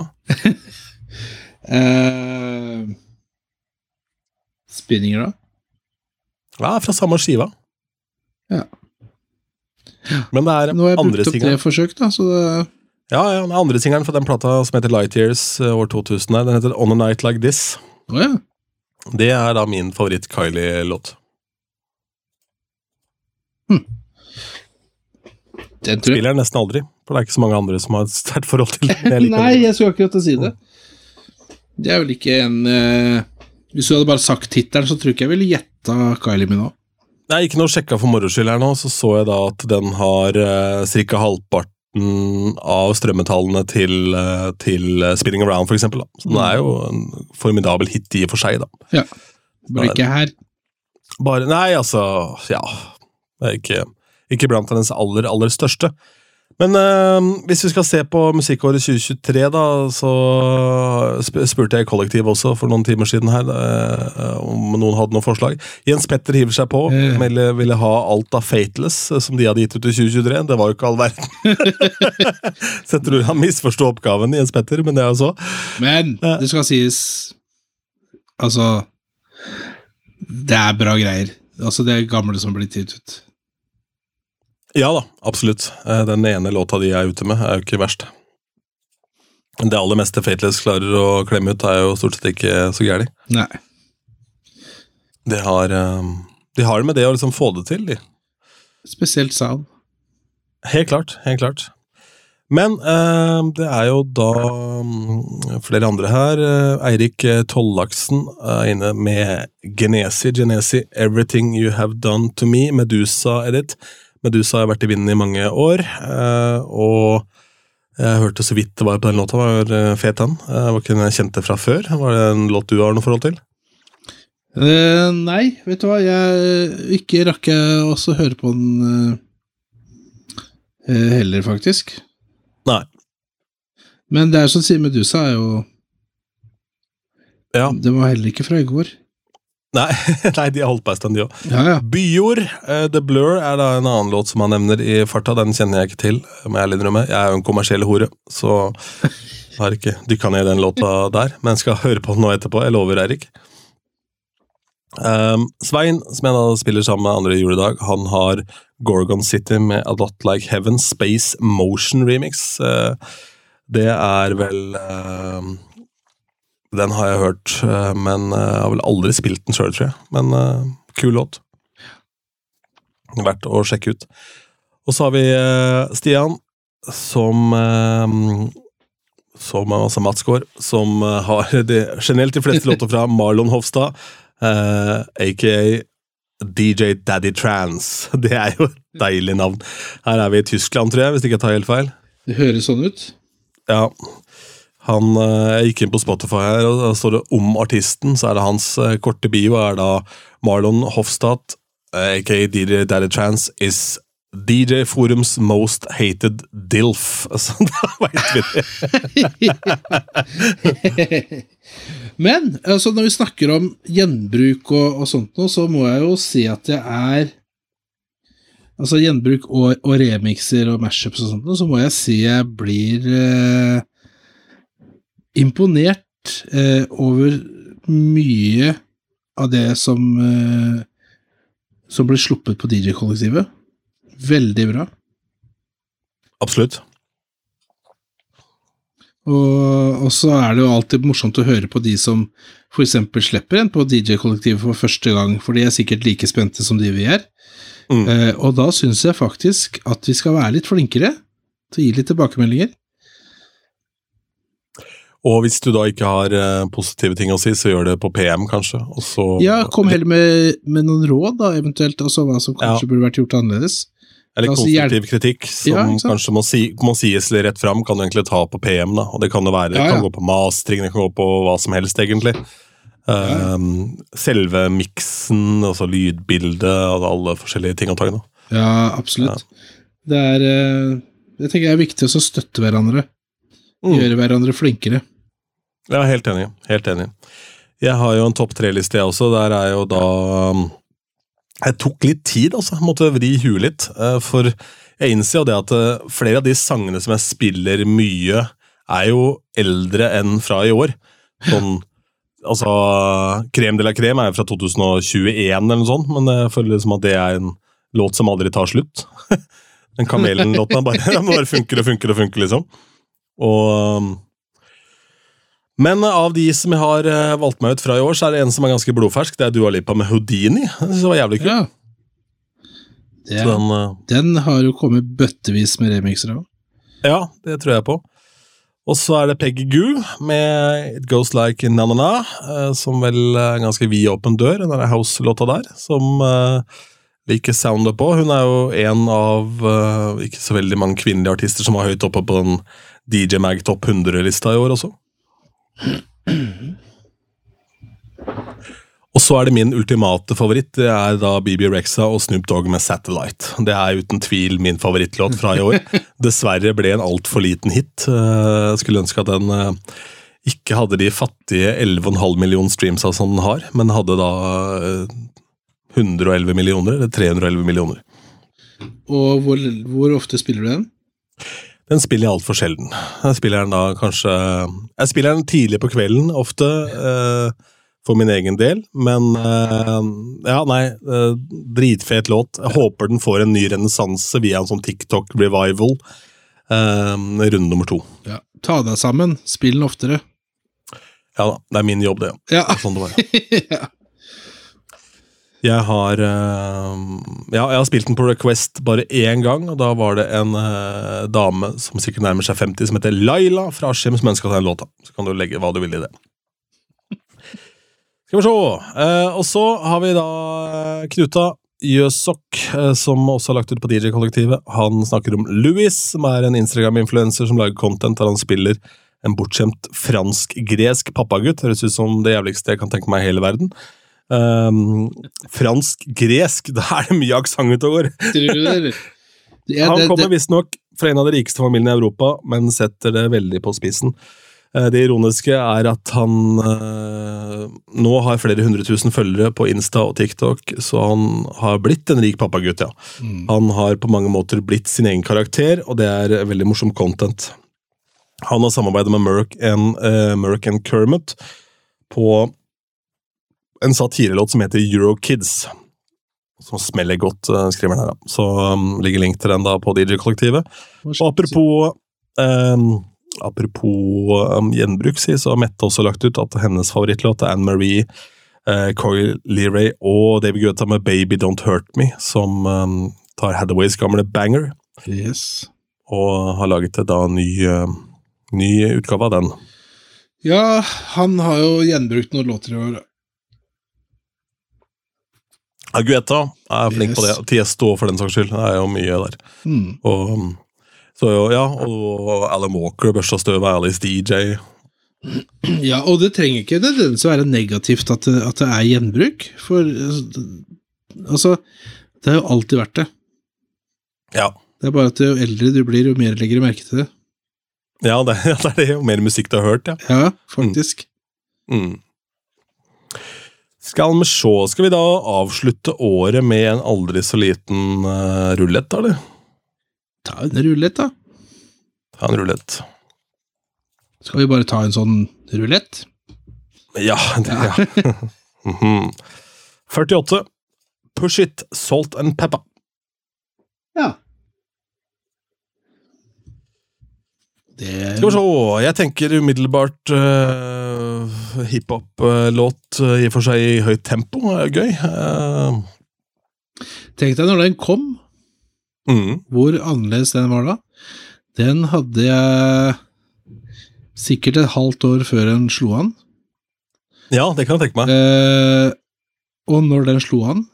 uh, spinninger, da? Ja, fra samme skiva. Ja. Men det er Nå har jeg andre brukt opp tre singelen. forsøk, da, så det Ja, ja, den andre singelen fra den plata som heter Light Years eh, år 2000. her, Den heter On a Night Like This. Oh, ja. Det er da min favoritt-Kylie-låt. Den jeg Spiller den nesten aldri, for det er ikke så mange andre som har et sterkt forhold til den. jeg Nei, jeg skulle akkurat si det. Det er vel ikke en uh, Hvis du hadde bare sagt tittelen, så tror jeg ikke jeg ville gjetta Kylie Minogue. Nei, ikke noe sjekka for moro skyld her nå, så så jeg da at den har uh, ca. halvparten av strømmetallene til, uh, til eh, Spinning Around, for eksempel. Da. Så den er jo en formidabel hit i og for seg, da. Ja. Bare ikke her. Bare, nei, altså, ja. Det er ikke, ikke blant hennes aller, aller største. Men eh, hvis vi skal se på musikkåret 2023, da, så spurte jeg i kollektiv også for noen timer siden her eh, om noen hadde noen forslag. Jens Petter hiver seg på, Mm. ville, ville ha alt av Fateless eh, som de hadde gitt ut i 2023. Det var jo ikke all verden. så jeg tror han misforsto oppgaven, Jens Petter, men det er jo så. Men det skal sies Altså Det er bra greier. Altså Det er gamle som blir gitt ut. Ja da, absolutt. Eh, Den ene låta de er ute med, er jo ikke verst. Det aller meste Fateless klarer å klemme ut, er jo stort sett ikke så gærent. De har, eh, de har det med det å liksom få det til, de. Spesielt sound. Helt klart. Helt klart. Men eh, det er jo da mm, flere andre her. Eh, Eirik Tollaksen er inne med Genesi. Genesi, 'Everything You Have Done To Me'. Medusa-edit. Medusa har vært i vinden i mange år, eh, og jeg hørte så vidt det var på den låta. var eh, fet den. Eh, var ikke den jeg kjente fra før. Var det en låt du har noe forhold til? Eh, nei, vet du hva, jeg ikke rakk jeg også høre på den eh, heller, faktisk. Nei. Men det er som sier Medusa, er jo Ja. Det var heller ikke fra i går. Nei, nei de har holdt på en stund, de òg. Ja, ja. Byjord, uh, The Blur, er da en annen låt som han nevner i farta. Den kjenner jeg ikke til, må jeg innrømme. Jeg er jo en kommersiell hore, så har ikke dykka ned i den låta der. Men skal høre på den nå etterpå. Jeg lover, Eirik. Um, Svein, som jeg da spiller sammen med andre i juledag, han har Gorgon City med A Lot Like Heaven Space Motion Remix. Uh, det er vel eh, Den har jeg hørt, eh, men eh, jeg har vel aldri spilt den sjøl, tror jeg. Men uh, kul låt. Verdt å sjekke ut. Og så har vi uh, Stian, som uh, som altså Matsgaard, som har de, generelt de fleste låter fra Marlon Hofstad, aka DJ Daddy Trans. Det er jo et deilig navn. Her er vi i Tyskland, tror jeg, hvis ikke jeg tar helt feil. Det høres sånn ut. Ja. Han, eh, jeg gikk inn på Spotify her, og da står det om artisten. Så er det hans eh, korte bio er da Marlon Hofstad, eh, aka DJ Daddy Trans, is DJ Forums most hated DILF. Så da veit vi det. Men altså, når vi snakker om gjenbruk og, og sånt nå, så må jeg jo si at jeg er Altså gjenbruk og, og remixer og mashups og sånt, noe, så må jeg si jeg blir eh, imponert eh, over mye av det som eh, som blir sluppet på DJ-kollektivet. Veldig bra. Absolutt. Og, og så er det jo alltid morsomt å høre på de som for eksempel slipper en på DJ-kollektivet for første gang, for de er sikkert like spente som de vi er. Mm. Eh, og da syns jeg faktisk at vi skal være litt flinkere til å gi litt tilbakemeldinger. Og hvis du da ikke har eh, positive ting å si, så gjør det på PM, kanskje. Så Ja, kom heller med, med noen råd, da, eventuelt, altså hva som kanskje burde vært gjort annerledes. Eller altså, konstruktiv kritikk, som Ja, kanskje må, si, må sies rett fram, kan du egentlig ta på PM. da, og Det kan jo være, det Ja, kan gå på mastering, det kan gå på hva som helst, egentlig. Um, selve miksen, altså lydbildet og alle forskjellige ting og tang. Ja, absolutt. Det er eh, Jeg tenker det er viktig å støtte hverandre. Mm. Gjøre hverandre flinkere. Ja, helt enig. Helt enig. Jeg har jo en topp tre-liste, jeg også. Der er jo da um, Jeg tok litt tid, altså. Jeg måtte vri huet litt. eh, For jeg innser jo det at eh, flere av de sangene som jeg spiller mye, er jo eldre enn fra i år. Sånn Altså, Krem de la Krem er jo fra 2021 eller noe sånt, men jeg føler liksom at det er en låt som aldri tar slutt. Den Kamelen-låten er bare, bare funker og funker og funker, liksom. Og um, men av de som jeg har eh, valgt meg ut fra i år, så er det en som er ganske blodfersk. Det er Dua Lipa med Houdini. Det var jævlig kult. Ja. Det, den, eh, den har jo kommet bøttevis med remixer av. ja, det tror jeg på. Og så er det Peggy Goo med It Goes Like Na-Na-Na, eh, som vel er en ganske vid åpen dør, den house-låta der, som liker soundet på. Hun er jo en av uh, ikke så veldig mange kvinnelige artister som var høyt oppe på den DJ Mag Top 100-lista i år også. Og så er det min ultimate favoritt. Det er da BB Rexa og Snoop Dogg med Satellite. Det er uten tvil min favorittlåt fra i år. Dessverre ble en altfor liten hit. Eh, Jeg skulle ønske at den eh, ikke hadde de fattige 11,5 millioner streamsa som den har, men hadde da eh, 111 millioner, eller 311 millioner. Og hvor, hvor ofte spiller du den? Den spiller jeg altfor sjelden. Jeg spiller den da kanskje Jeg spiller den tidlig på kvelden, ofte, eh, for min egen del, men eh, Ja, nei, eh, dritfet låt. Jeg håper den får en ny renessanse via en sånn TikTok-revival. Eh, runde nummer to. Ja. Ta deg sammen, spill den oftere. Ja da, det er min jobb, det. Ja. Sånn det var. ja. Jeg har eh, Ja, jeg har spilt den på Request bare én gang, og da var det en uh, dame som sikkert nærmer seg 50, som heter Laila fra Askim, som ønska seg en låta. Så kan du legge hva du vil i det. Skal vi se. Uh, og så har vi da Knuta Jøsok, uh, som også har lagt ut på DJ-kollektivet. Han snakker om Louis, som er en Instagram-influenser som lager content der han spiller en bortskjemt fransk-gresk pappagutt. Høres ut som det jævligste jeg kan tenke meg i hele verden. Um, Fransk-gresk, da er det mye aksent ute og går. Han kommer visstnok fra en av de rikeste familiene i Europa, men setter det veldig på spissen. Eh, Det ironiske er at han eh, nå har flere hundre tusen følgere på Insta og TikTok, så han har blitt en rik pappagutt, ja. Mm. Han har på mange måter blitt sin egen karakter, og det er veldig morsom content. Han har samarbeidet med Merck and, eh, Merck and Kermit på en satirelåt som heter Eurokids. Som smeller godt, eh, skriver han her. da. Så um, ligger link til den da på DJ-kollektivet. Og apropos um, Apropos um, gjenbruk, si, så har Mette også lagt ut at hennes favorittlåt er Anne Marie, uh, Coy Leray og David Guetta med Baby Don't Hurt Me, som um, tar Hathaways gamle banger, Yes. og har laget da en ny, uh, ny utgave av den. Ja, han har jo gjenbrukt noen låter i år. Ja, Guetta er flink på det. Tiesto for den saks skyld. Det er jo mye der. Mm. Og, um, så ja, og Alan Walker børsta støv av Alice DJ. Ja, og det trenger ikke nødvendigvis å være negativt at det, at det er gjenbruk, for altså Det har jo alltid vært det. Ja, Det er bare at jo eldre du blir, jo mer legger du merke til det. ja det, det er det. Jo mer musikk du har hørt, ja. Ja, faktisk. Mm. Skal vi se, skal vi da avslutte året med en aldri så liten uh, rulett, da, eller? Ta en rulett, da. Ta en rulett. Skal vi bare ta en sånn rulett? Ja, det, ja. Mhm. 48. Push it, salt and pepper. Ja. Det Skal vi se, jeg tenker umiddelbart uh, hiphop-låt uh, i og for seg i høyt tempo. er gøy. Uh, Tenk deg når den kom, mm. hvor annerledes den var da. Den hadde jeg sikkert et halvt år før den slo an. Ja, det kan jeg tenke meg. Eh, og når den slo an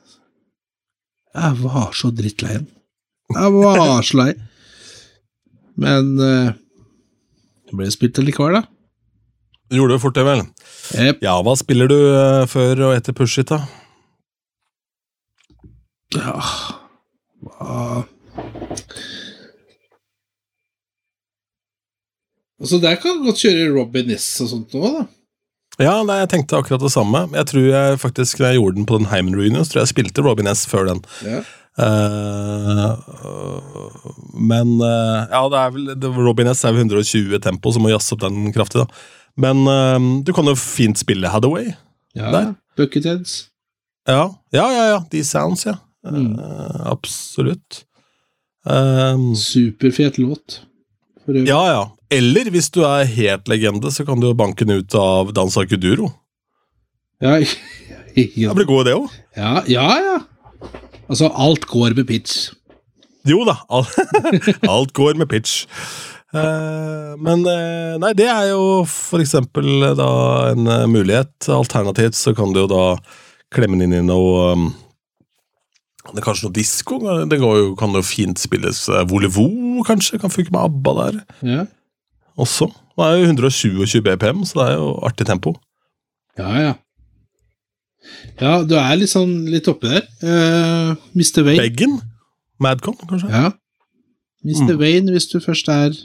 Jeg var så drittlei den. Jeg var så lei. Men eh, det ble spilt allikevel, da. Gjorde du fort, det vel. Yep. Ja, hva spiller du uh, før og etter Push It, da? Ja Hva Altså, der kan godt kjøre Robin Ness og sånt nå, da. Ja, nei, jeg tenkte akkurat det samme. Jeg tror jeg faktisk, når jeg gjorde den på den Heimen Reunion, så tror jeg jeg spilte Robin S før den. Ja. Uh, men uh, ja, det er vel det, Robin S er jo 120 tempo, så må jazze opp den kraftig, da. Men eh, du kan jo fint spille Hathaway. ja. Der. Bucketheads. Ja, ja, ja. ja. De sounds, ja. Mm. Uh, absolutt. Um, Superfet låt. For ja, ja. Eller hvis du er helt legende, så kan du banke den ut av Dansa Kuduro. Ja, Det ja, blir god, det òg. ja, ja, ja. Altså, alt går med pitch. Jo da, alt, alt går med pitch. Eh, men eh, nei, det er jo for eksempel eh, da en mulighet. Alternativt så kan du jo da klemme den inn i noe um, det er Kanskje noe disko? Det går jo, kan jo fint spilles. Volevo, kanskje? Kan funke med ABBA der Ja, også. Det er jo 127 BPM, så det er jo artig tempo. ja. ja. Ja, du er litt sånn litt oppi der. Uh, Mr. Wayne. Beggen? Madcon, kanskje? Ja. Mr. Mm. Wayne, hvis du først er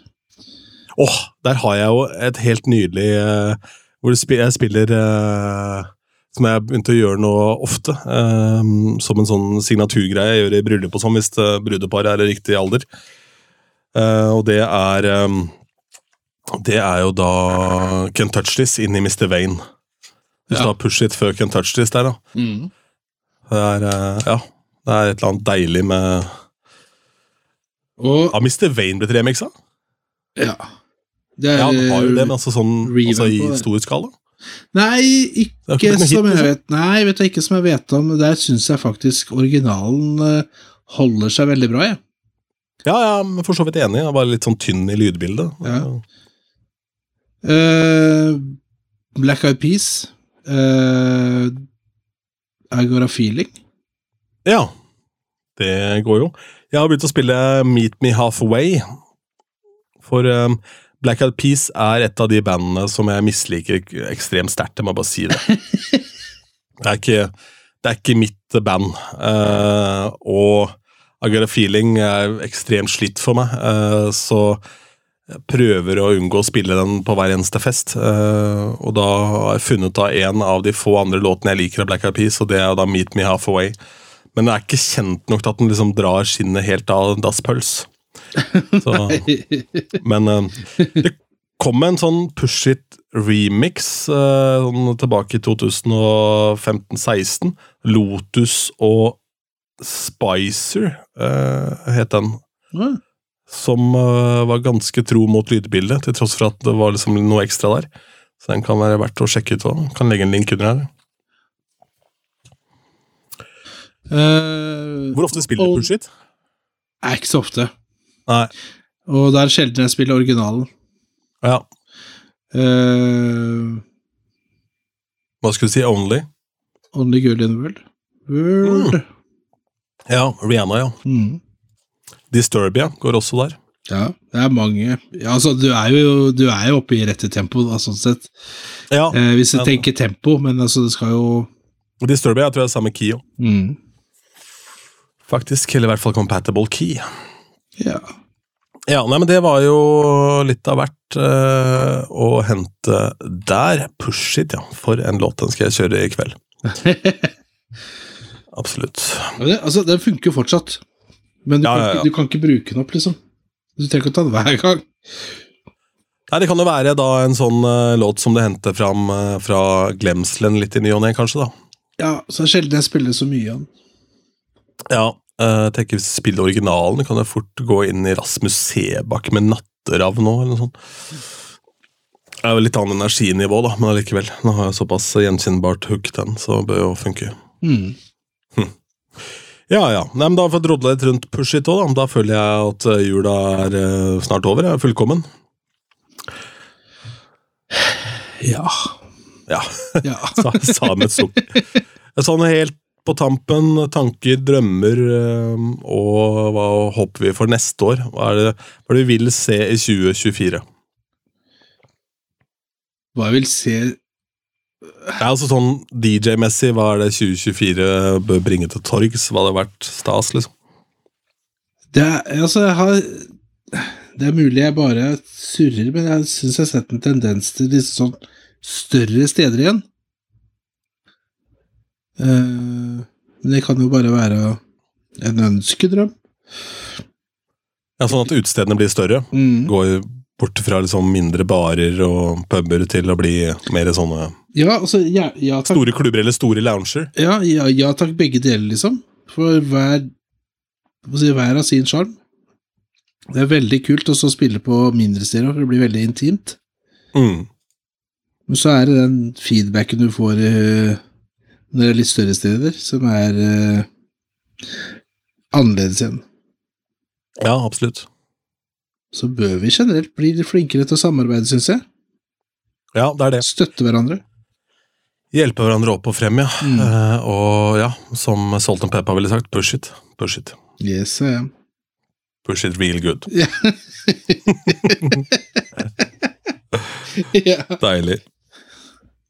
Åh, der har jeg jo et helt nydelig uh, Hvor jeg spiller uh, Som jeg begynte å gjøre nå ofte. eh, som en sånn signaturgreie jeg gjør i bryllup og sånn, hvis brudeparet er i riktig alder. Og det er um, Det er jo da Can Touch This inn i Mr. Vane. Hvis Ja. du har Push It før Can Touch This der, da. Det er, ja, det er et eller annet deilig med Og Har Mr. Vane blitt remixa? ja. Det er Ja, han har jo det, men altså sånn altså i stor skala. Nei, ikke ikke som hit, jeg liksom. vet Nei, vet jeg ikke som jeg vet om. Der syns jeg faktisk originalen eh, holder seg veldig bra, jeg. Ja, ja, er for så vidt enig. Jeg er bare litt sånn tynn i lydbildet. Ja. Uh, Black Eyed Peas. Uh, I Got a Feeling. Ja, det går jo. Jeg har begynt å spille Meet Me Halfway. For um, Black Eyed Peas er et av de bandene som jeg misliker ekstremt sterkt. Jeg må bare si det. Det er ikke, det er ikke mitt band. Uh, og I Got a Feeling er ekstremt slitt for meg, uh, så jeg prøver å unngå å spille den på hver eneste fest. Uh, og da har jeg funnet av en av de få andre låtene jeg liker av Black Eyed Peas, og det er da Meet Me Halfway. Men den er ikke kjent nok til at den liksom drar skinnet helt av dasspøls. Så, men eh, det kom en sånn Push It remix eh, sånn tilbake i 2015-16. Lotus og Spicer uh, het den. Mm. Som eh, var ganske tro mot lydbildet, til tross for at det var liksom noe ekstra der. Så den kan være verdt å sjekke ut. også. Kan legge en link under her. Uh, Hvor ofte spiller du Push It? ikke så ofte. Nei. Og det er sjelden jeg spiller originalen. Ja. Uh, Hva skulle du si? Only? Only Girl in the World. World. Ja, Rihanna, ja. Mm. Disturbia går også der. Ja, det er mange. Ja, altså, du er jo, du er jo oppe i rette tempo, da, sånn sett. Ja, Eh, hvis du tenker tempo, men altså, det skal jo Disturbia jeg tror jeg er samme key òg. mm. Faktisk. Eller i hvert fall compatible key. Ja. Ja, nei, men det var jo litt av hvert uh, å hente der. Push it, ja. For en låt. Den skal jeg kjøre i kveld. Absolutt. Ja, det, altså, den funker jo fortsatt, men du, Ja, kan. Ikke, du kan ikke bruke den opp, liksom. Du trenger ikke å ta den hver gang. Nei, Det kan jo være da en sånn uh, låt som du henter fram uh, fra glemselen litt i ny og ne, kanskje. da. Ja, så er det sjelden jeg spiller så mye av den. Ja, jeg tenker Hvis spiller originalen, kan jeg fort gå inn i Rasmus Sebakk med 'Natteravn' nå, eller noe sånt. Det er jo litt annet energinivå, da, men allikevel. Nå har jeg såpass gjenkjennbart hook den, så det bør jo funke. Mm. Ja, ja. Nei, men Da har jeg fått litt rundt Push It òg, da. Da føler jeg at eh, jula er eh, snart over. Jeg er fullkommen. Ja. Ja, ja. sa, sa med et sukk. Sånn helt på tampen, tanker, drømmer, eh, og hva håper vi for neste år? Hva er det, hva er det vi vil se i 2024? Hva jeg vil se Det er altså sånn DJ-messig, hva er det 2024 bør bringe til torgs? Hva hadde vært stas, liksom? Det er, altså, jeg har Det er mulig jeg bare surrer, men jeg syns jeg har sett en tendens til disse sånn større steder igjen. Eh, men det kan jo bare være en ønskedrøm. Ja, Sånn at utestedene blir større? Mm. Går bort fra liksom mindre barer og puber til å bli mer sånne Ja, altså, ja, ja store klubber eller store lounger? Ja, ja, takk, begge deler, liksom. For hver, si, hver av sin sjarm. Det er veldig kult å spille på mindre steder, for det blir veldig intimt. Mm. Men så er det den feedbacken du får i er litt større steder, som er eh, annerledes igjen. Ja, absolutt. Så bør vi generelt bli flinkere til å samarbeide, syns jeg. Ja, det er det. Støtte hverandre. Hjelpe hverandre opp og frem, ja. Mm. Uh, og ja, som Salt and Peppa ville sagt, push it. Push it. Yes, I am. Push it real good. Ja. ja. Deilig.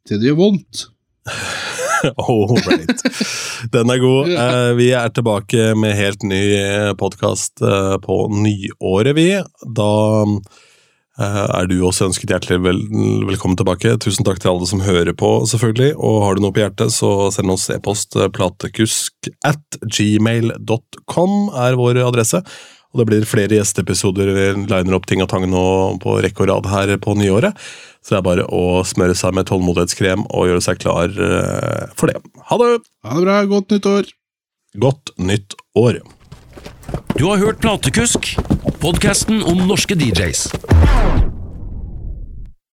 Til det gjør vondt. All right. Den er god. Eh, vi er tilbake med helt ny podkast på nyåret, vi. Da eh, er du også ønsket hjertelig vel velkommen tilbake. Tusen takk til alle som hører på, selvfølgelig. Og har du noe på hjertet, så send oss e-post. Platekusk at gmail.com er vår adresse. Og det blir flere gjesteepisoder. Liner opp ting og tang nå på rekke og rad her på nyåret. Så det er bare å smøre seg med tålmodighetskrem og gjøre seg klar eh, for det. Ha det! Ha det bra. Godt nytt år. Godt nytt år. Du har hørt Platekusk, podkasten om norske DJs.